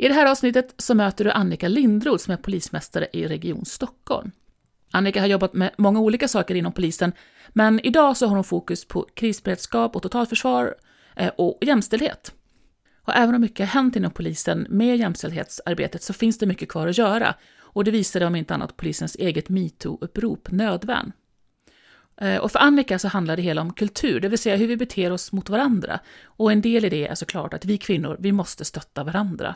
I det här avsnittet så möter du Annika Lindroth som är polismästare i Region Stockholm. Annika har jobbat med många olika saker inom polisen, men idag så har hon fokus på krisberedskap och totalförsvar eh, och jämställdhet. Och även om mycket har hänt inom polisen med jämställdhetsarbetet så finns det mycket kvar att göra och det visade om inte annat polisens eget metoo-upprop Nödvärn. Eh, och för Annika så handlar det hela om kultur, det vill säga hur vi beter oss mot varandra. Och en del i det är såklart att vi kvinnor, vi måste stötta varandra.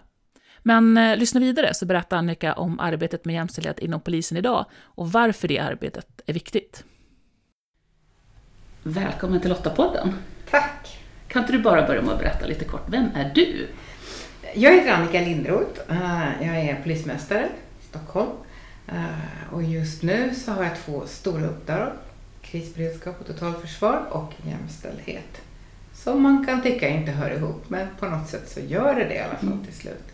Men eh, lyssna vidare så berättar Annika om arbetet med jämställdhet inom polisen idag och varför det arbetet är viktigt. Välkommen till Lottapodden. Tack. Kan inte du bara börja med att berätta lite kort, vem är du? Jag heter Annika Lindroth. Eh, jag är polismästare i Stockholm. Eh, och just nu så har jag två stora uppdrag. Krisberedskap och totalförsvar och jämställdhet. Som man kan tycka inte hör ihop, men på något sätt så gör det det i alla fall till slut.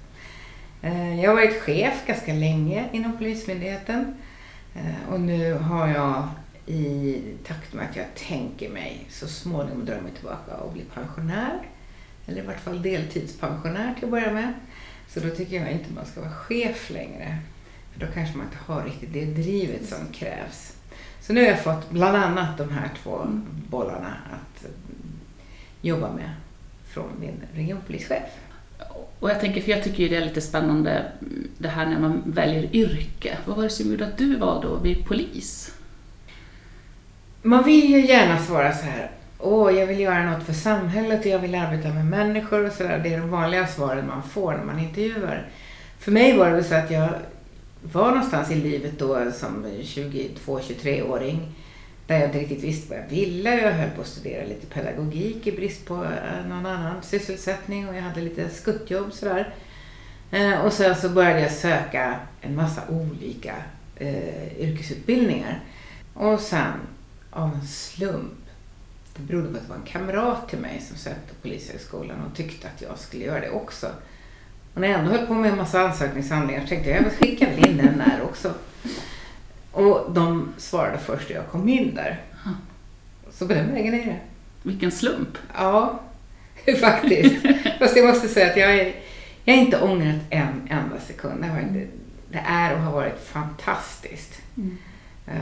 Eh, jag har varit chef ganska länge inom Polismyndigheten eh, och nu har jag i takt med att jag tänker mig så småningom dra mig tillbaka och bli pensionär. Eller i vart fall deltidspensionär till att börja med. Så då tycker jag inte man ska vara chef längre. För då kanske man inte har riktigt det drivet som krävs. Så nu har jag fått bland annat de här två bollarna att jobba med från min regionpolischef. Och jag tänker, för jag tycker ju det är lite spännande det här när man väljer yrke. Vad var det som gjorde att du valde att bli polis? Man vill ju gärna svara så här, åh, jag vill göra något för samhället och jag vill arbeta med människor och sådär. Det är de vanliga svaren man får när man intervjuar. För mig var det väl så att jag var någonstans i livet då som 22-23-åring där jag inte riktigt visste vad jag ville. Jag höll på att studera lite pedagogik i brist på eh, någon annan sysselsättning och jag hade lite skuttjobb sådär. Eh, och sen så började jag söka en massa olika eh, yrkesutbildningar. Och sen av en slump, det berodde på att det var en kamrat till mig som sökte Polishögskolan och tyckte att jag skulle göra det också. Och när jag ändå höll på med en massa ansökningshandlingar så tänkte jag, jag skickar väl in den där också. Och de svarade först när jag kom in där. Så på den vägen är det. Vilken slump. Ja, faktiskt. Fast jag måste säga att jag är, jag är inte ångrat en enda sekund. Det, är och har varit fantastiskt. Mm. Uh,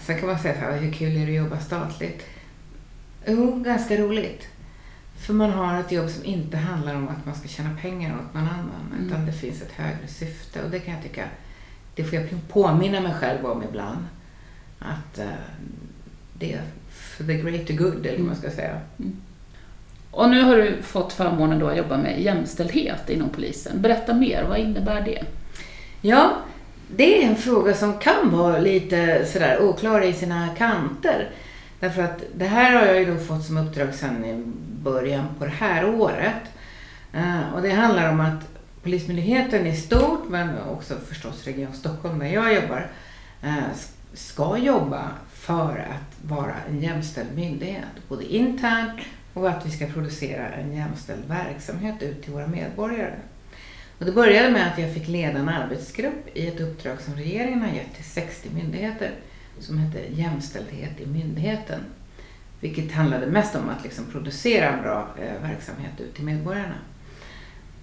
sen kan man säga så här, hur kul är det att jobba statligt? Jo, ganska roligt. För man har ett jobb som inte handlar om att man ska tjäna pengar åt någon annan. Mm. Utan det finns ett högre syfte och det kan jag tycka det får jag påminna mig själv om ibland. Att uh, det är för the greater good, eller vad man ska säga. Mm. Och nu har du fått förmånen då att jobba med jämställdhet inom polisen. Berätta mer, vad innebär det? Ja, det är en fråga som kan vara lite sådär oklar i sina kanter. Därför att det här har jag ju då fått som uppdrag sedan i början på det här året. Uh, och det handlar om att Polismyndigheten i stort, men också förstås Region Stockholm där jag jobbar, eh, ska jobba för att vara en jämställd myndighet. Både internt och att vi ska producera en jämställd verksamhet ut till våra medborgare. Och det började med att jag fick leda en arbetsgrupp i ett uppdrag som regeringen har gett till 60 myndigheter som heter Jämställdhet i myndigheten. Vilket handlade mest om att liksom producera en bra eh, verksamhet ut till medborgarna.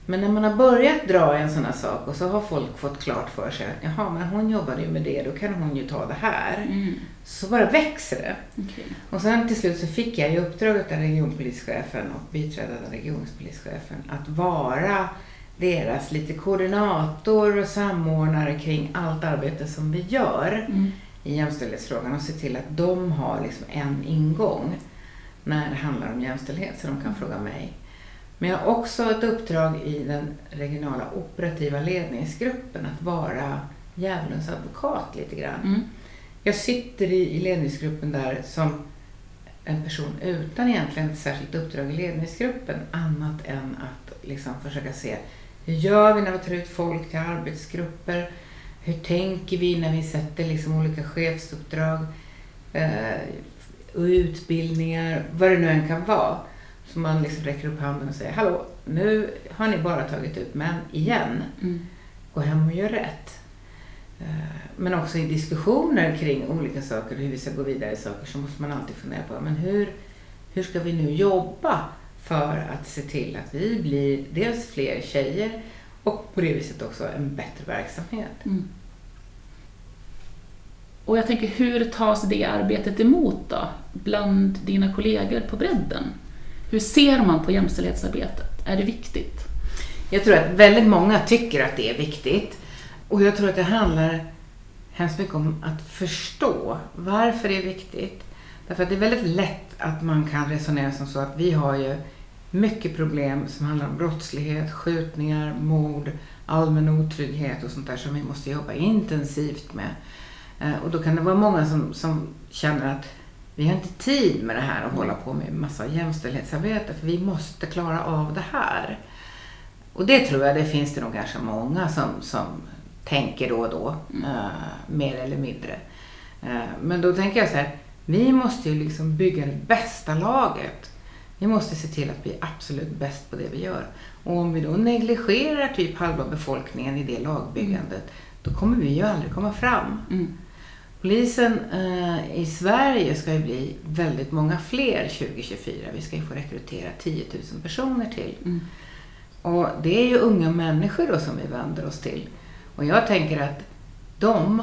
Men när man har börjat dra en sån här sak och så har folk fått klart för sig att jaha, men hon jobbade ju med det, då kan hon ju ta det här. Mm. Så bara växer det. Okay. Och sen till slut så fick jag i uppdrag av regionpolischefen och biträdande regionpolischefen att vara deras lite koordinator och samordnare kring allt arbete som vi gör mm. i jämställdhetsfrågan och se till att de har liksom en ingång när det handlar om jämställdhet så de kan fråga mig men jag har också ett uppdrag i den regionala operativa ledningsgruppen att vara djävulens advokat lite grann. Mm. Jag sitter i, ledningsgruppen där som en person utan egentligen ett särskilt uppdrag i ledningsgruppen annat än att liksom försöka se hur gör vi när vi tar ut folk till arbetsgrupper? hur tänker vi när vi sätter liksom olika chefsuppdrag eh, och utbildningar, vad det nu än kan vara. Så man liksom räcker upp handen och säger Hallå, nu har ni bara tagit ut män igen. Mm. Gå hem och gör rätt. Eh, Men också i diskussioner kring olika saker, hur vi ska gå vidare i saker, så måste man alltid fundera på men hur, hur ska vi nu jobba för att se till att vi blir dels fler tjejer och på det viset också en bättre verksamhet. Mm. Och jag tänker, hur tas det arbetet emot då, bland dina kollegor på bredden? Hur ser man på jämställdhetsarbetet? Är det viktigt? Jag tror att väldigt många tycker att det är viktigt. Och jag tror att det handlar hemskt mycket om att förstå varför det är viktigt. Därför att det är väldigt lätt att man kan resonera som så att vi har ju mycket problem som handlar om brottslighet, skjutningar, mord, allmän otrygghet och sånt där som vi måste jobba intensivt med. Eh, och då kan det vara många som, som känner att vi har inte tid med det här och hålla på med massa jämställdhetsarbete för vi måste klara av det här. Och det tror jag det finns det nog ganska många som, som tänker då och då, eh, mer eller mindre. Eh, men då tänker jag så här, vi måste ju liksom bygga det bästa laget. Vi måste se till att bli absolut bäst på det vi gör. Och om vi då negligerar typ halva befolkningen i det lagbyggandet, då kommer vi ju aldrig komma fram. Mm. Polisen eh, i Sverige ska ju bli väldigt många fler 2024. Vi ska ju få rekrytera 10 000 personer till. Mm. Och det är ju unga människor då som vi vänder oss till. Och jag tänker att de,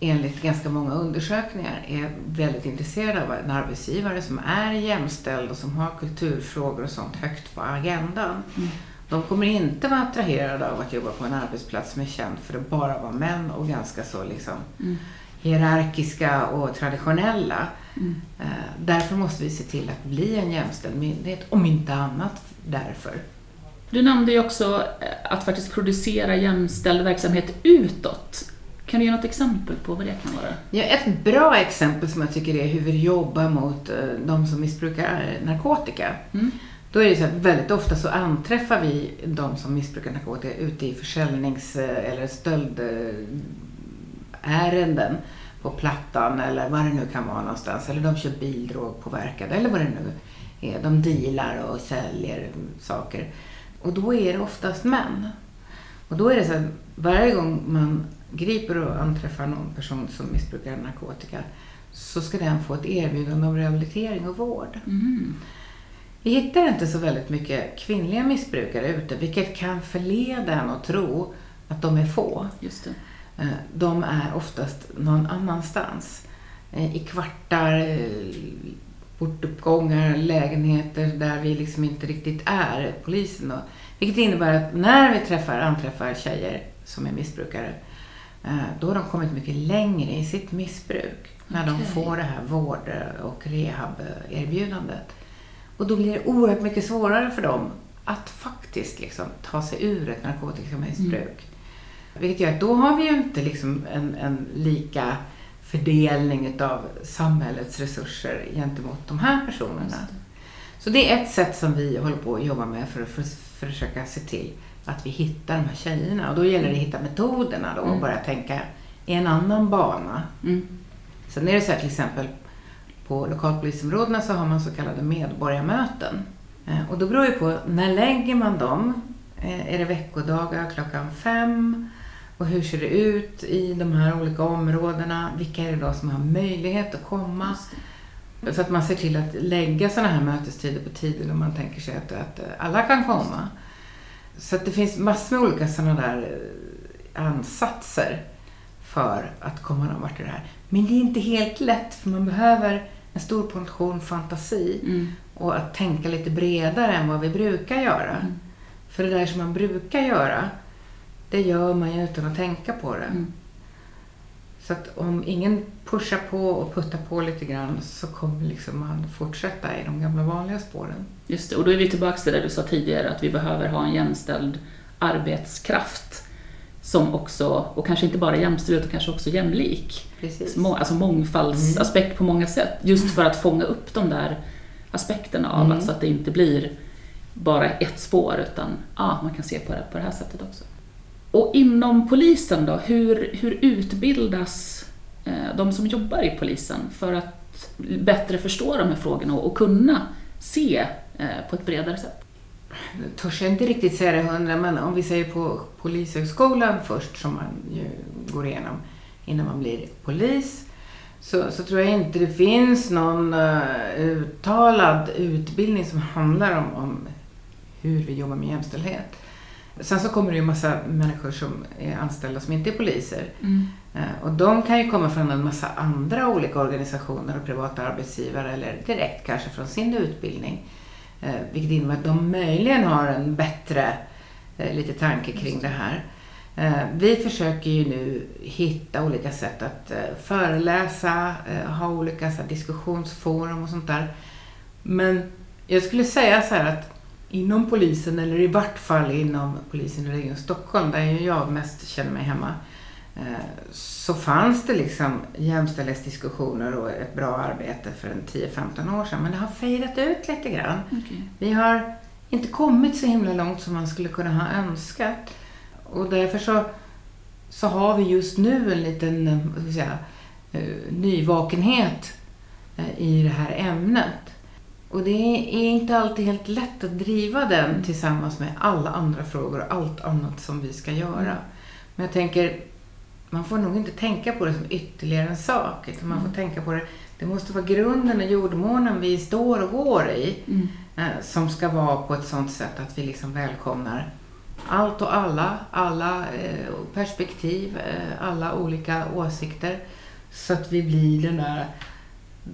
enligt ganska många undersökningar, är väldigt intresserade av en arbetsgivare som är jämställd och som har kulturfrågor och sånt högt på agendan. Mm. De kommer inte vara attraherade av att jobba på en arbetsplats som är känd för att bara vara män och ganska så liksom Mm. Hierarkiska och traditionella. Mm. Eh, Därför måste vi se till att bli en jämställd myndighet, om inte annat därför. Du nämnde ju också eh, att faktiskt producera jämställd verksamhet utåt. Kan du ge något exempel på vad det kan vara? Ja, ett bra exempel som jag tycker är hur vi jobbar mot eh, de som missbrukar narkotika. Mm. Då är det så att väldigt ofta så anträffar vi de som missbrukar narkotika ute i försäljnings eller stöldärenden på Plattan eller vad det nu kan vara någonstans. Eller de kör bil drogpåverkade eller vad det nu är. De dealar och säljer saker. Och då är det oftast män. Och då är det så att varje gång man griper och anträffar någon person som missbrukar narkotika så ska den få ett erbjudande om rehabilitering och vård. Mm. Vi hittar inte så väldigt mycket kvinnliga missbrukare ute, vilket kan förleda en att tro att de är få. Just det. Eh, De är oftast någon annanstans. Eh, I kvartar, eh, portuppgångar, lägenheter där vi liksom inte riktigt är polisen. Då. Vilket innebär att när vi träffar, anträffar tjejer som är missbrukare, då har de kommit mycket längre i sitt missbruk. När de Okej. får det här vård och rehab-erbjudandet. Och då blir det oerhört mycket svårare för dem att faktiskt liksom ta sig ur ett narkotikamissbruk. Vilket gör att då har vi ju inte liksom en, en lika fördelning av samhällets resurser gentemot de här personerna. Det. Så det är ett sätt som vi håller på att jobba med för att för, för att försöka se till att vi hittar de här tjejerna. Och då gäller det att hitta metoderna då och Mm. börja tänka i en annan bana. Mm. Sen är det så här till exempel på lokalpolisområdena så har man så kallade medborgarmöten. Eh, Och då beror det på när lägger man dem? Eh, Är det veckodagar klockan fem? Och hur ser det ut i de här olika områdena? Vilka är det då som har möjlighet att komma? Så att man ser till att lägga sådana här mötestider på tider då man tänker sig att, att alla kan komma. Så att det finns massor med olika sådana där eh, ansatser för att komma någon vart i det här. Men det är inte helt lätt för man behöver en stor portion fantasi Mm. och att tänka lite bredare än vad vi brukar göra. Mm. För det där som man brukar göra, det gör man ju utan att tänka på det. Mm. Så att om ingen pushar på och puttar på lite grann så kommer liksom man fortsätta i de gamla vanliga spåren. Just det, och då är vi tillbaka till det du sa tidigare, att vi behöver ha en jämställd arbetskraft som också, och kanske inte bara jämställd utan kanske också jämlik. Precis. Alltså mångfaldsaspekt på många sätt, just för att fånga upp de där aspekterna av Mm. att, så att det inte blir bara ett spår utan ah, man kan se på det på det här sättet också. Och inom polisen då, hur, hur utbildas eh, de som jobbar i polisen för att bättre förstå de här frågorna och, kunna se eh, på ett bredare sätt? Nu törs jag inte riktigt säga det hundra, men om vi säger på Polishögskolan först som man ju går igenom innan man blir polis så, så tror jag inte det finns någon uh, uttalad utbildning som handlar om, om hur vi jobbar med jämställdhet. Sen så kommer det ju massa människor som är anställda som inte är poliser. Mm. Uh, och de kan ju komma från en massa andra olika organisationer och privata arbetsgivare eller direkt kanske från sin utbildning. Uh, vilket innebär att de möjligen har en bättre lite tanke kring det här. Eh, vi försöker ju nu hitta olika sätt att eh, föreläsa, eh, ha olika diskussionsforum och sånt där. Men jag skulle säga så här att inom polisen, eller i vart fall inom polisen i Region Stockholm, där jag mest känner mig hemma, så fanns det liksom jämställdhetsdiskussioner och ett bra arbete för en 10-15 år sedan. Men det har fejdat ut lite grann. Okay. Vi har inte kommit så himla långt som man skulle kunna ha önskat. Och därför så, så har vi just nu en liten eh, säga, uh, nyvakenhet i det här ämnet. Och det är inte alltid helt lätt att driva den mm. tillsammans med alla andra frågor och allt annat som vi ska göra. Men jag tänker, man får nog inte tänka på det som ytterligare en sak. Utan man får mm. tänka på det, det måste vara grunden och jordmånen vi står och går i. Mm. Eh, som ska vara på ett sånt sätt att vi liksom välkomnar allt och alla, alla eh, perspektiv, eh, alla olika åsikter. Så att vi blir den där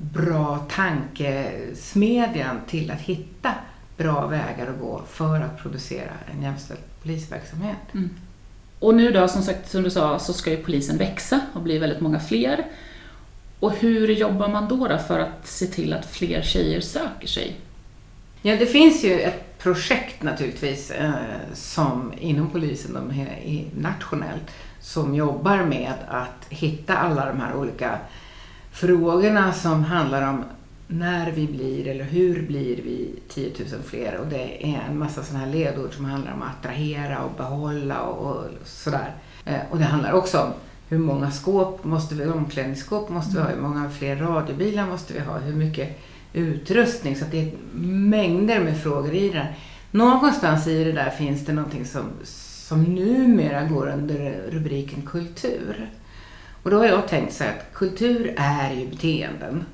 bra tankesmedjan till att hitta bra vägar att gå för att producera en jämställd polisverksamhet. Mm. Och nu då, som sagt, som du sa, så ska ju polisen växa och bli väldigt många fler. Och hur jobbar man då, då för att se till att fler tjejer söker sig? Ja, det finns ju ett projekt naturligtvis eh, som inom polisen, de är nationellt, som jobbar med att hitta alla de här olika frågorna som handlar om när vi blir eller hur blir vi 10 000 fler och det är en massa sådana här ledord som handlar om att attrahera och behålla och, och sådär. Eh, och det handlar också om hur många skåp måste vi, omklädningsskåp måste vi ha, hur många fler radiobilar måste vi ha, hur mycket utrustning. Så det är mängder med frågor i det Någonstans i det där finns det någonting som, som numera går under rubriken kultur. Och då har jag tänkt så att kultur är ju beteenden.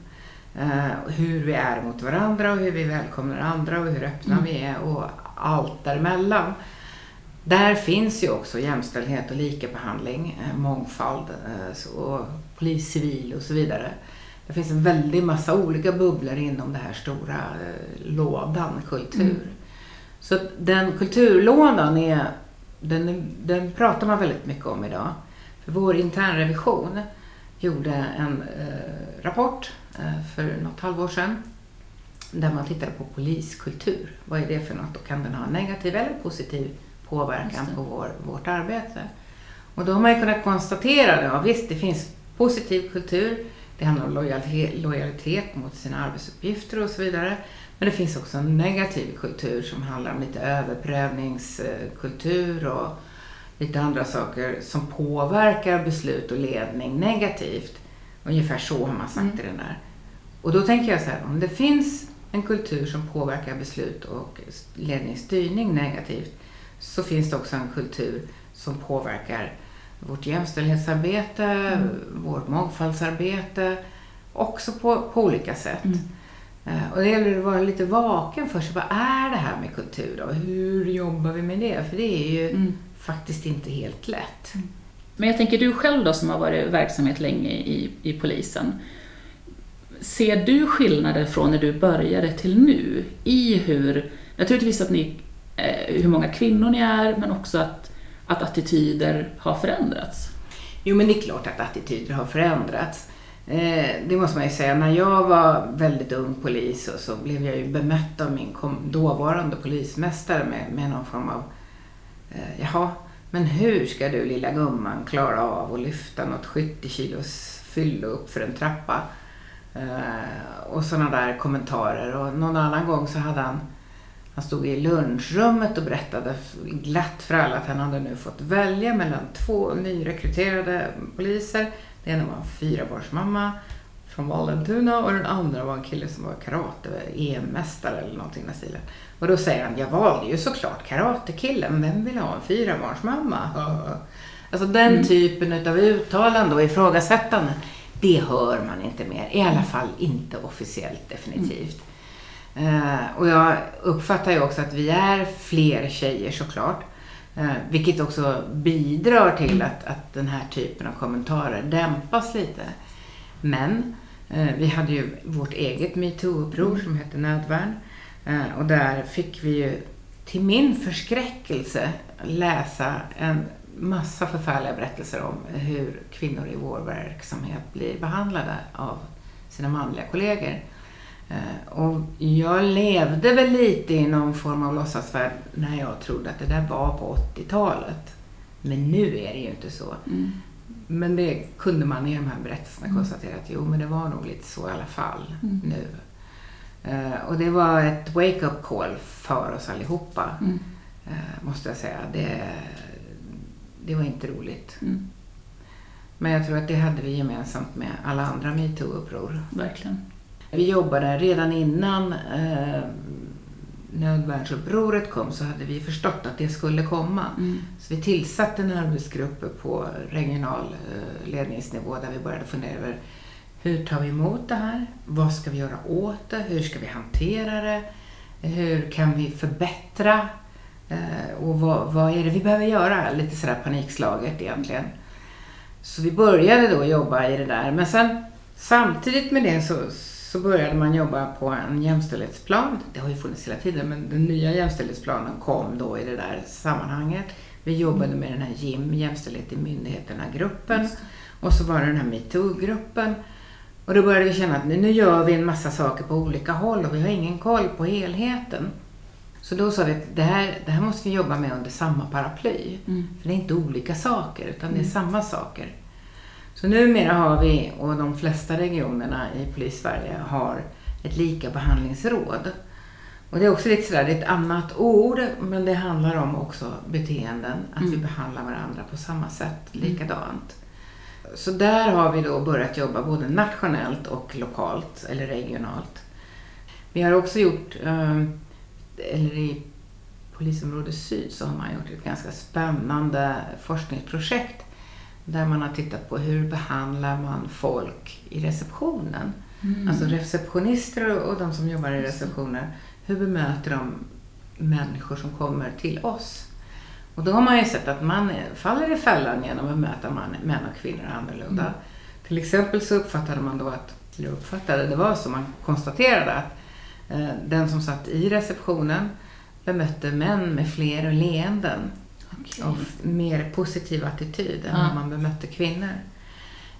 Uh, hur vi är mot varandra och hur vi välkomnar andra och hur öppna mm. vi är och allt däremellan. Där finns ju också jämställdhet och likabehandling, uh, mångfald uh, och polis, civil och så vidare. Det finns en väldig massa olika bubblor inom den här stora lådan kultur. Mm. Så den kulturlådan är, den, den pratar man väldigt mycket om idag. Vår internrevision gjorde en eh, rapport eh, för något halvår sedan där man tittade på poliskultur. Vad är det för något och kan den ha negativ eller positiv påverkan på vår, vårt arbete? Och då har man ju kunnat konstatera, ja visst det finns positiv kultur det handlar om lojalitet, lojalitet mot sina arbetsuppgifter och så vidare. Men det finns också en negativ kultur som handlar om lite överprövningskultur och lite andra saker som påverkar beslut och ledning negativt. Ungefär så har man sagt mm. i den där. Och då tänker jag så här, om det finns en kultur som påverkar beslut och ledningsstyrning negativt så finns det också en kultur som påverkar vårt jämställdhetsarbete, mm. vårt mångfaldsarbete, också på, på olika sätt. Mm. Uh, och det gäller att vara lite vaken för sig. Vad är det här med kultur då? Hur jobbar vi med det? För det är ju mm. Faktiskt inte helt lätt. Mm. Men jag tänker du själv då som har varit verksamhet länge i, i polisen. Ser du skillnader från när du började till nu i hur, naturligtvis att ni, eh, hur många kvinnor ni är, men också att att attityder har förändrats? Jo, men det är klart att attityder har förändrats. Eh, det måste man ju säga. När jag var väldigt ung polis så, blev jag ju bemött av min dåvarande polismästare med, med någon form av eh, Jaha, men hur ska du lilla gumman klara av att lyfta något 70 kilos fyllo upp för en trappa? Eh, och sådana där kommentarer. Och någon annan gång så hade han Han stod i lunchrummet och berättade glatt för alla att han hade nu fått välja mellan två nyrekryterade poliser. Den ena var en fyrabarnsmamma från Vallentuna och den andra var en kille som var karate, EM-mästare eller någonting i den stilen. Och då säger han, jag valde ju såklart karatekillen, vem vill ha en fyrabarnsmamma? Alltså den mm. typen av uttalanden och ifrågasättanden, det hör man inte mer. I alla fall inte officiellt definitivt. Mm. Uh, och jag uppfattar ju också att vi är fler tjejer såklart. Uh, vilket också bidrar till att, att den här typen av kommentarer dämpas lite. Men uh, vi hade ju vårt eget metoo-uppror mm. som hette Nödvärn. Och där fick vi ju till min förskräckelse läsa en massa förfärliga berättelser om hur kvinnor i vår verksamhet blir behandlade av sina manliga kollegor. Eh, och jag levde väl lite i någon form av låtsasvärld när jag trodde att det där var på 80-talet. Men nu är det ju inte så. Mm. Men det kunde man i de här berättelserna mm. konstatera att jo, men det var nog lite så i alla fall mm. nu. Uh, och det var ett wake-up call för oss allihopa, mm. uh, måste jag säga. Det, det var inte roligt. Mm. Men jag tror att det hade vi gemensamt med alla andra metoo-uppror. Verkligen. Vi jobbade redan innan eh, nödvärnsupproret kom så hade vi förstått att det skulle komma. Mm. Så vi tillsatte en arbetsgrupp på regional eh, ledningsnivå där vi började fundera över hur tar vi emot det här? Vad ska vi göra åt det? Hur ska vi hantera det? Hur kan vi förbättra Eh, och vad, vad, är det vi behöver göra? Lite sådär panikslaget egentligen. Så vi började då jobba i det där. Men sen samtidigt med det så, så började man jobba på en jämställdhetsplan. Det har ju funnits hela tiden men den nya jämställdhetsplanen kom då i det där sammanhanget. Vi jobbade med den här JIM, jämställdhet i myndigheterna-gruppen. Och så var det den här metoo-gruppen. Och då började vi känna att nu gör vi en massa saker på olika håll och vi har ingen koll på helheten. Så då sa vi att det här, det här måste vi jobba med under samma paraply. Mm. För det är inte olika saker, utan det är mm. samma saker. Så numera har vi, och de flesta regionerna i Polissverige har ett lika behandlingsråd. Och det är också lite sådär, det är ett annat ord, men det handlar om också beteenden. Att mm. vi behandlar varandra på samma sätt, mm. likadant. Så där har vi då börjat jobba både nationellt och lokalt, eller regionalt. Vi har också gjort um, eller i polisområde syd så har man gjort ett ganska spännande forskningsprojekt där man har tittat på hur behandlar man folk i receptionen. Mm. Alltså receptionister och de som jobbar i receptioner. Hur bemöter de människor som kommer till oss? Och då har man ju sett att man faller i fällan genom att möta man, män och kvinnor annorlunda. Mm. Till exempel så uppfattade man då att, eller uppfattade, det var så man konstaterade att Eh, den som satt i receptionen bemötte män med fler leenden okay. och mer positiv attityd än ja. man bemötte kvinnor.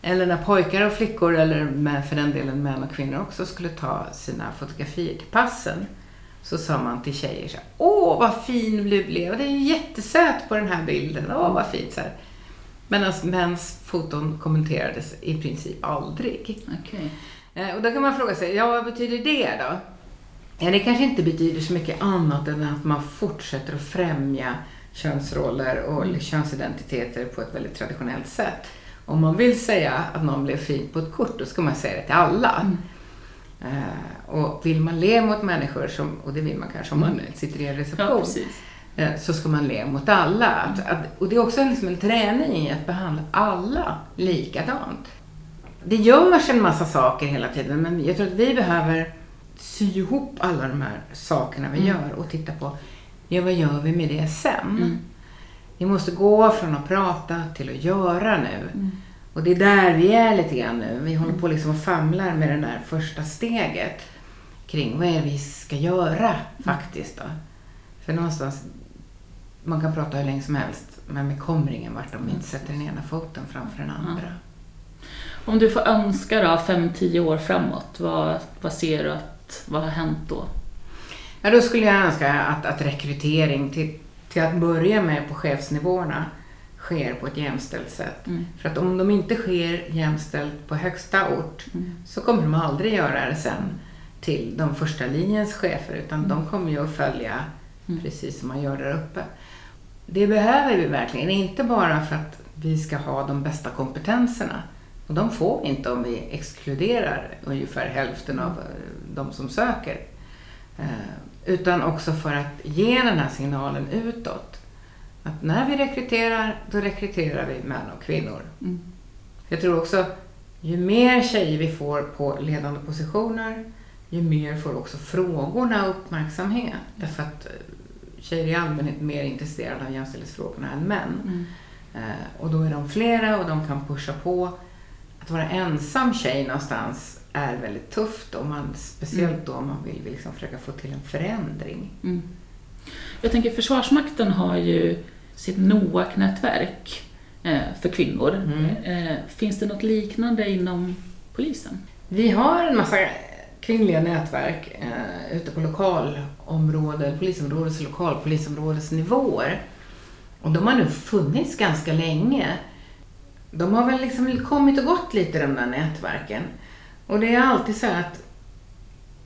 Eller när pojkar och flickor, eller för den delen män och kvinnor också, skulle ta sina fotografier till passen så sa man till tjejer så här, Åh vad fin du blev, det är jättesöt på den här bilden, åh vad fint. Så här. Medan mäns foton kommenterades i princip aldrig. Okay. Eh, och då kan man fråga sig, ja vad betyder det då? Ja, det kanske inte betyder så mycket annat än att man fortsätter att främja könsroller och mm. könsidentiteter på ett väldigt traditionellt sätt. Om man vill säga att någon blev fin på ett kort, då ska man säga det till alla. Mm. Uh, och vill man le mot människor, som, och det vill man kanske om man sitter i en reception, ja, uh, så ska man le mot alla. Att, att, och det är också liksom en träning i att behandla alla likadant. Det görs en massa saker hela tiden, men jag tror att vi behöver sy ihop alla de här sakerna vi mm. gör och titta på, ja vad gör vi med det sen? Mm. Vi måste gå från att prata till att göra nu. Mm. Och det är där vi är lite grann nu. Vi håller på liksom och famlar med det där första steget kring vad är det vi ska göra faktiskt då. För någonstans, man kan prata hur länge som helst, men vi kommer ingen vart om vi inte sätter den ena foten framför den andra. Om du får önska då, fem, tio år framåt, vad, vad ser du att vad har hänt då? Ja, då skulle jag önska att, att rekrytering till, till att börja med på chefsnivåerna sker på ett jämställt sätt. Mm. För att om de inte sker jämställt på högsta ort mm. så kommer de aldrig göra det sen till de första linjens chefer utan mm. de kommer ju att följa mm. precis som man gör där uppe. Det behöver vi verkligen, inte bara för att vi ska ha de bästa kompetenserna. Och de får vi inte om vi exkluderar ungefär hälften av eh, de som söker. Eh, utan också för att ge den här signalen utåt. Att när vi rekryterar, då rekryterar vi män och kvinnor. Mm. Jag tror också, ju mer tjejer vi får på ledande positioner, ju mer får också frågorna uppmärksamhet. Därför att eh, tjejer är i allmänhet mer intresserade av jämställdhetsfrågorna än män. Mm. Eh, och då är de flera och de kan pusha på. Att vara ensam tjej någonstans är väldigt tufft, och man, speciellt mm. då om man vill liksom försöka få till en förändring. Mm. Jag tänker Försvarsmakten har ju sitt NOAK-nätverk eh, för kvinnor. Mm. Eh, finns det något liknande inom polisen? Vi har en massa kvinnliga nätverk eh, ute på lokalområde, polisområdes och lokalpolisområdesnivåer. Och de har nu funnits ganska länge. De har väl liksom kommit och gått lite de där nätverken. Och det är alltid så att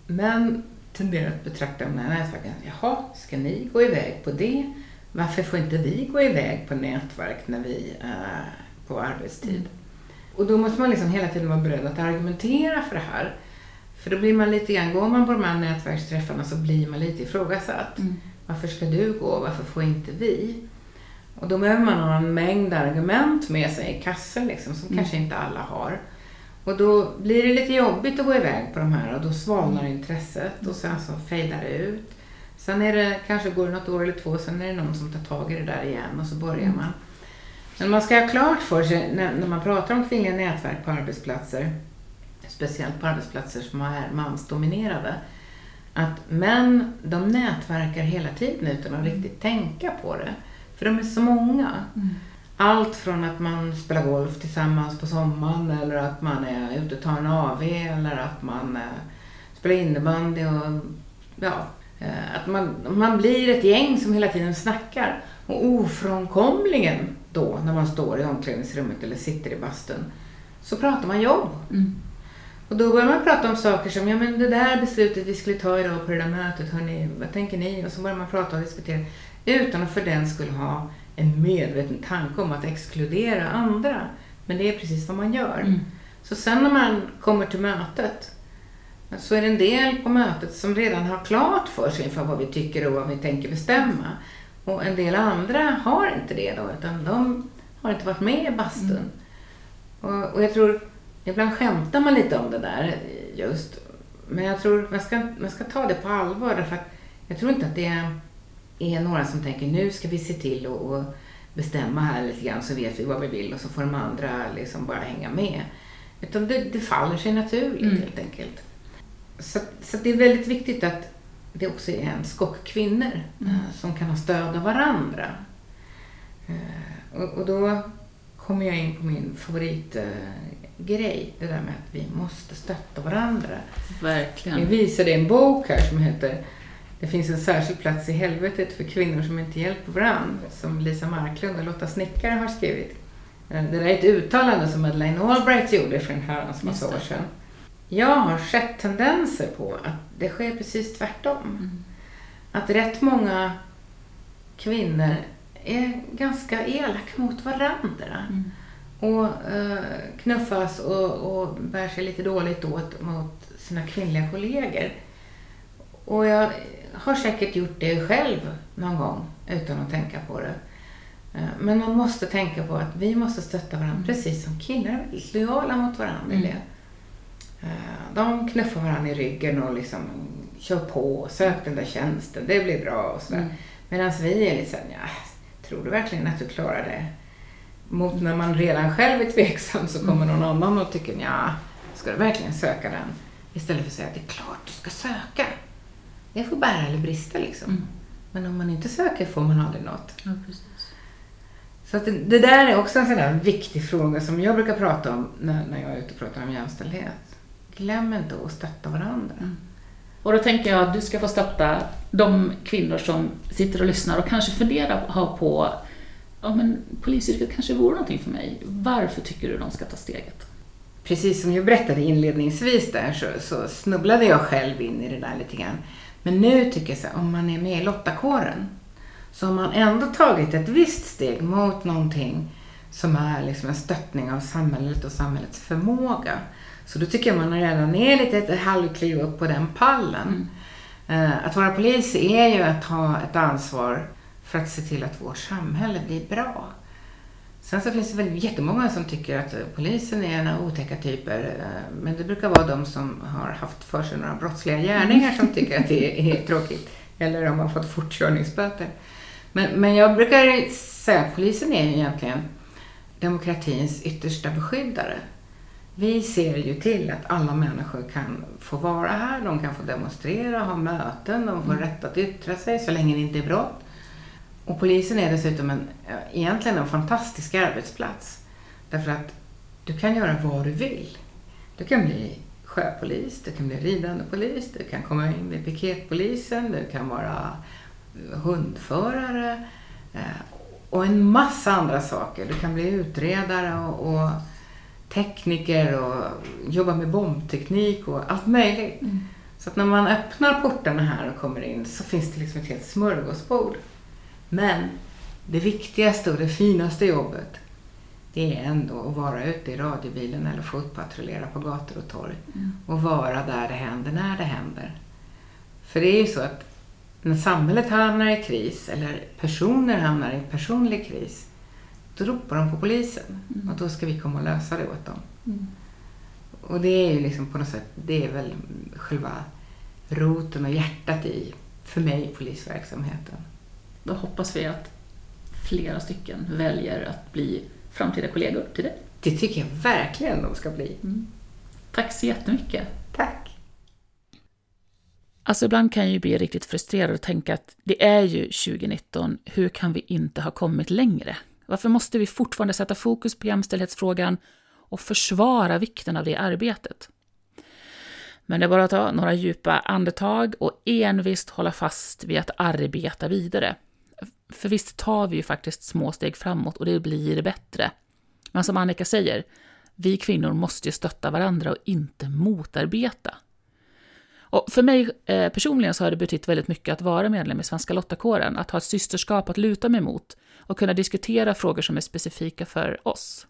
män tenderar att betrakta de här nätverken. Jaha, ska ni gå iväg på det? Varför får inte vi gå iväg på nätverk när vi är på arbetstid? Mm. Och då måste man liksom hela tiden vara beredd att argumentera för det här. För då blir man lite grann, går man på de här nätverksträffarna så blir man lite ifrågasatt. Mm. Varför ska du gå? Varför får inte vi? Och då behöver man ha en mängd argument med sig i kassen liksom, som mm. kanske inte alla har. Och då blir det lite jobbigt att gå iväg på de här och då svalnar intresset och sen så fejdar det ut. Sen är det, kanske går det något år eller två, sen är det någon som tar tag i det där igen och så börjar mm. man. Men man ska ha klart för sig när, när man pratar om kvinnliga nätverk på arbetsplatser, speciellt på arbetsplatser som är mansdominerade, att män de nätverkar hela tiden utan att riktigt tänka på det. För de är så många. Mm. Allt från att man spelar golf tillsammans på sommaren eller att man är ute och tar en AV eller att man eh, spelar innebandy och ja, att man, man blir ett gäng som hela tiden snackar. Och ofrånkomligen då när man står i omklädningsrummet eller sitter i bastun så pratar man jobb. Mm. Och då börjar man prata om saker som, ja men det där beslutet vi skulle ta idag på det där mötet, hörni, vad tänker ni? Och så börjar man prata och diskutera utan att för den skulle ha en medveten tanke om att exkludera andra. Men det är precis vad man gör. Mm. Så sen när man kommer till mötet så är det en del på mötet som redan har klart för sig för vad vi tycker och vad vi tänker bestämma. Och en del andra har inte det då, utan de har inte varit med i bastun. Mm. Och, och, jag tror, ibland skämtar man lite om det där just. Men jag tror man ska, man ska ta det på allvar därför att jag tror inte att det är är några som tänker nu ska vi se till att bestämma här lite grann så vet vi vad vi vill och så får de andra liksom bara hänga med. Utan det, det faller sig naturligt mm. helt enkelt. Så, så det är väldigt viktigt att det också är en skock kvinnor mm. uh, som kan ha stöd av varandra. Uh, och, och, då kommer jag in på min favoritgrej, uh, det där med att vi måste stötta varandra. Verkligen. Jag visade en bok här som heter det finns en särskild plats i helvetet för kvinnor som inte hjälper varandra, som Lisa Marklund och Lotta Snickare har skrivit. Eh, det där är ett uttalande som Madeleine Albright gjorde för en herrans massa år sedan. Jag har sett tendenser på att det sker precis tvärtom. Mm. Att rätt många kvinnor är ganska elaka mot varandra. Mm. Och uh, knuffas och, och bär sig lite dåligt åt mot sina kvinnliga kollegor. Och jag har säkert gjort det själv någon gång utan att tänka på det. Eh, men man måste tänka på att vi måste stötta varandra mm. precis som killar är väldigt lojala mot varandra. Mm. Eh, de knuffar varandra i ryggen och liksom kör på, sök den där tjänsten, det blir bra och sådär. Mm. Medan vi är lite såhär, ja, tror du verkligen att du klarar det? Mot när man redan själv är tveksam så kommer någon annan och tycker, ja, ska du verkligen söka den? Istället för att säga, det är klart du ska söka. Det får bära eller brista liksom. Mm. Men om man inte söker får man aldrig något. Ja, precis. Så det, det, där är också en sån där viktig fråga som jag brukar prata om när, när jag är ute och pratar om jämställdhet. Glöm inte att stötta varandra. Mm. Och då tänker jag att du ska få stötta de kvinnor som sitter och lyssnar och kanske funderar på ja, men polisyrket kanske vore någonting för mig. Varför tycker du de ska ta steget? Precis som jag berättade inledningsvis där så, så snubblade jag själv in i det där lite grann. Men nu tycker jag så här, om man är med i lottakåren så har man ändå tagit ett visst steg mot någonting som är liksom en stöttning av samhället och samhällets förmåga. Så då tycker jag man redan är lite ett halvkliv upp på den pallen. Mm. Att vara polis är ju att ha ett ansvar för att se till att vårt samhälle blir bra. Sen så finns det väl jättemånga som tycker att polisen är en otäcka typer. Men det brukar vara de som har haft för sig några brottsliga gärningar som tycker att det är tråkigt. Eller om man fått fortkörningsböter. Men, men jag brukar säga att polisen är egentligen demokratins yttersta beskyddare. Vi ser ju till att alla människor kan få vara här, de kan få demonstrera, ha möten, de får mm. rätt att yttra sig så länge det inte är brott. Och polisen är dessutom en, egentligen en fantastisk arbetsplats. Därför att du kan göra vad du vill. Du kan bli sjöpolis, du kan bli ridande polis, du kan komma in i piketpolisen, du kan vara hundförare eh, och en massa andra saker. Du kan bli utredare och, och tekniker och jobba med bombteknik och allt möjligt. Mm. Så att när man öppnar portarna här och kommer in så finns det liksom ett helt smörgåsbord. Men det viktigaste och det finaste jobbet det är ändå att vara ute i radiobilen eller fotpatrullera på gator och torg. Mm. Och vara där det händer när det händer. För det är ju så att när samhället hamnar i kris eller personer hamnar i personlig kris då ropar de på polisen mm. och då ska vi komma och lösa det åt dem. Mm. Och det är ju liksom på något sätt, det är väl själva roten och hjärtat i, för mig, polisverksamheten. Då hoppas vi att flera stycken väljer att bli framtida kollegor till dig. Det tycker jag verkligen de ska bli. Mm. Tack så jättemycket. Tack. Alltså ibland kan jag ju bli riktigt frustrerad och tänka att det är ju 2019, hur kan vi inte ha kommit längre? Varför måste vi fortfarande sätta fokus på jämställdhetsfrågan och försvara vikten av det arbetet? Men det är bara att ta några djupa andetag och envist hålla fast vid att arbeta vidare. För visst tar vi ju faktiskt små steg framåt och det blir bättre. Men som Annika säger, vi kvinnor måste ju stötta varandra och inte motarbeta. Och för mig eh, personligen så har det betytt väldigt mycket att vara medlem i Svenska Lottakåren, att ha ett systerskap att luta mig mot och kunna diskutera frågor som är specifika för oss.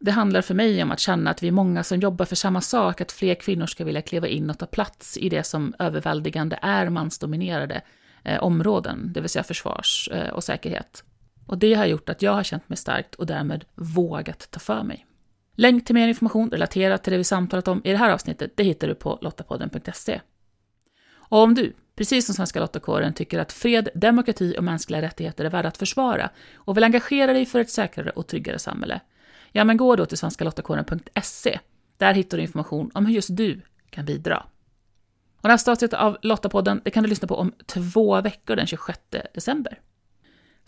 Det handlar för mig om att känna att vi är många som jobbar för samma sak, att fler kvinnor ska vilja kliva in och ta plats i det som överväldigande är mansdominerade eh, områden, det vill säga försvars eh, och säkerhet. Och det har gjort att jag har känt mig starkt och därmed vågat ta för mig. Länk till mer information relaterat till det vi samtalat om i det här avsnittet, det hittar du på lottapodden.se. Och om du, precis som Svenska Lottakåren, tycker att fred, demokrati och mänskliga rättigheter är värda att försvara och vill engagera dig för ett säkrare och tryggare samhälle, ja men gå då till svenskalottakåren.se. Där hittar du information om hur just du kan bidra. Och nästa avsnitt av Lottapodden det kan du lyssna på om två veckor den 26 december.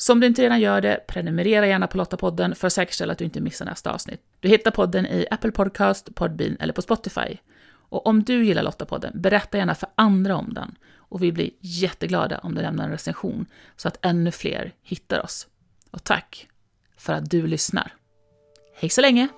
Så om du inte redan gör det, prenumerera gärna på Lottapodden för att säkerställa att du inte missar nästa avsnitt. Du hittar podden i Apple Podcast, Podbean eller på Spotify. Och om du gillar Lottapodden, berätta gärna för andra om den. Och vi blir jätteglada om du lämnar en recension så att ännu fler hittar oss. Och tack för att du lyssnar. Hej så länge!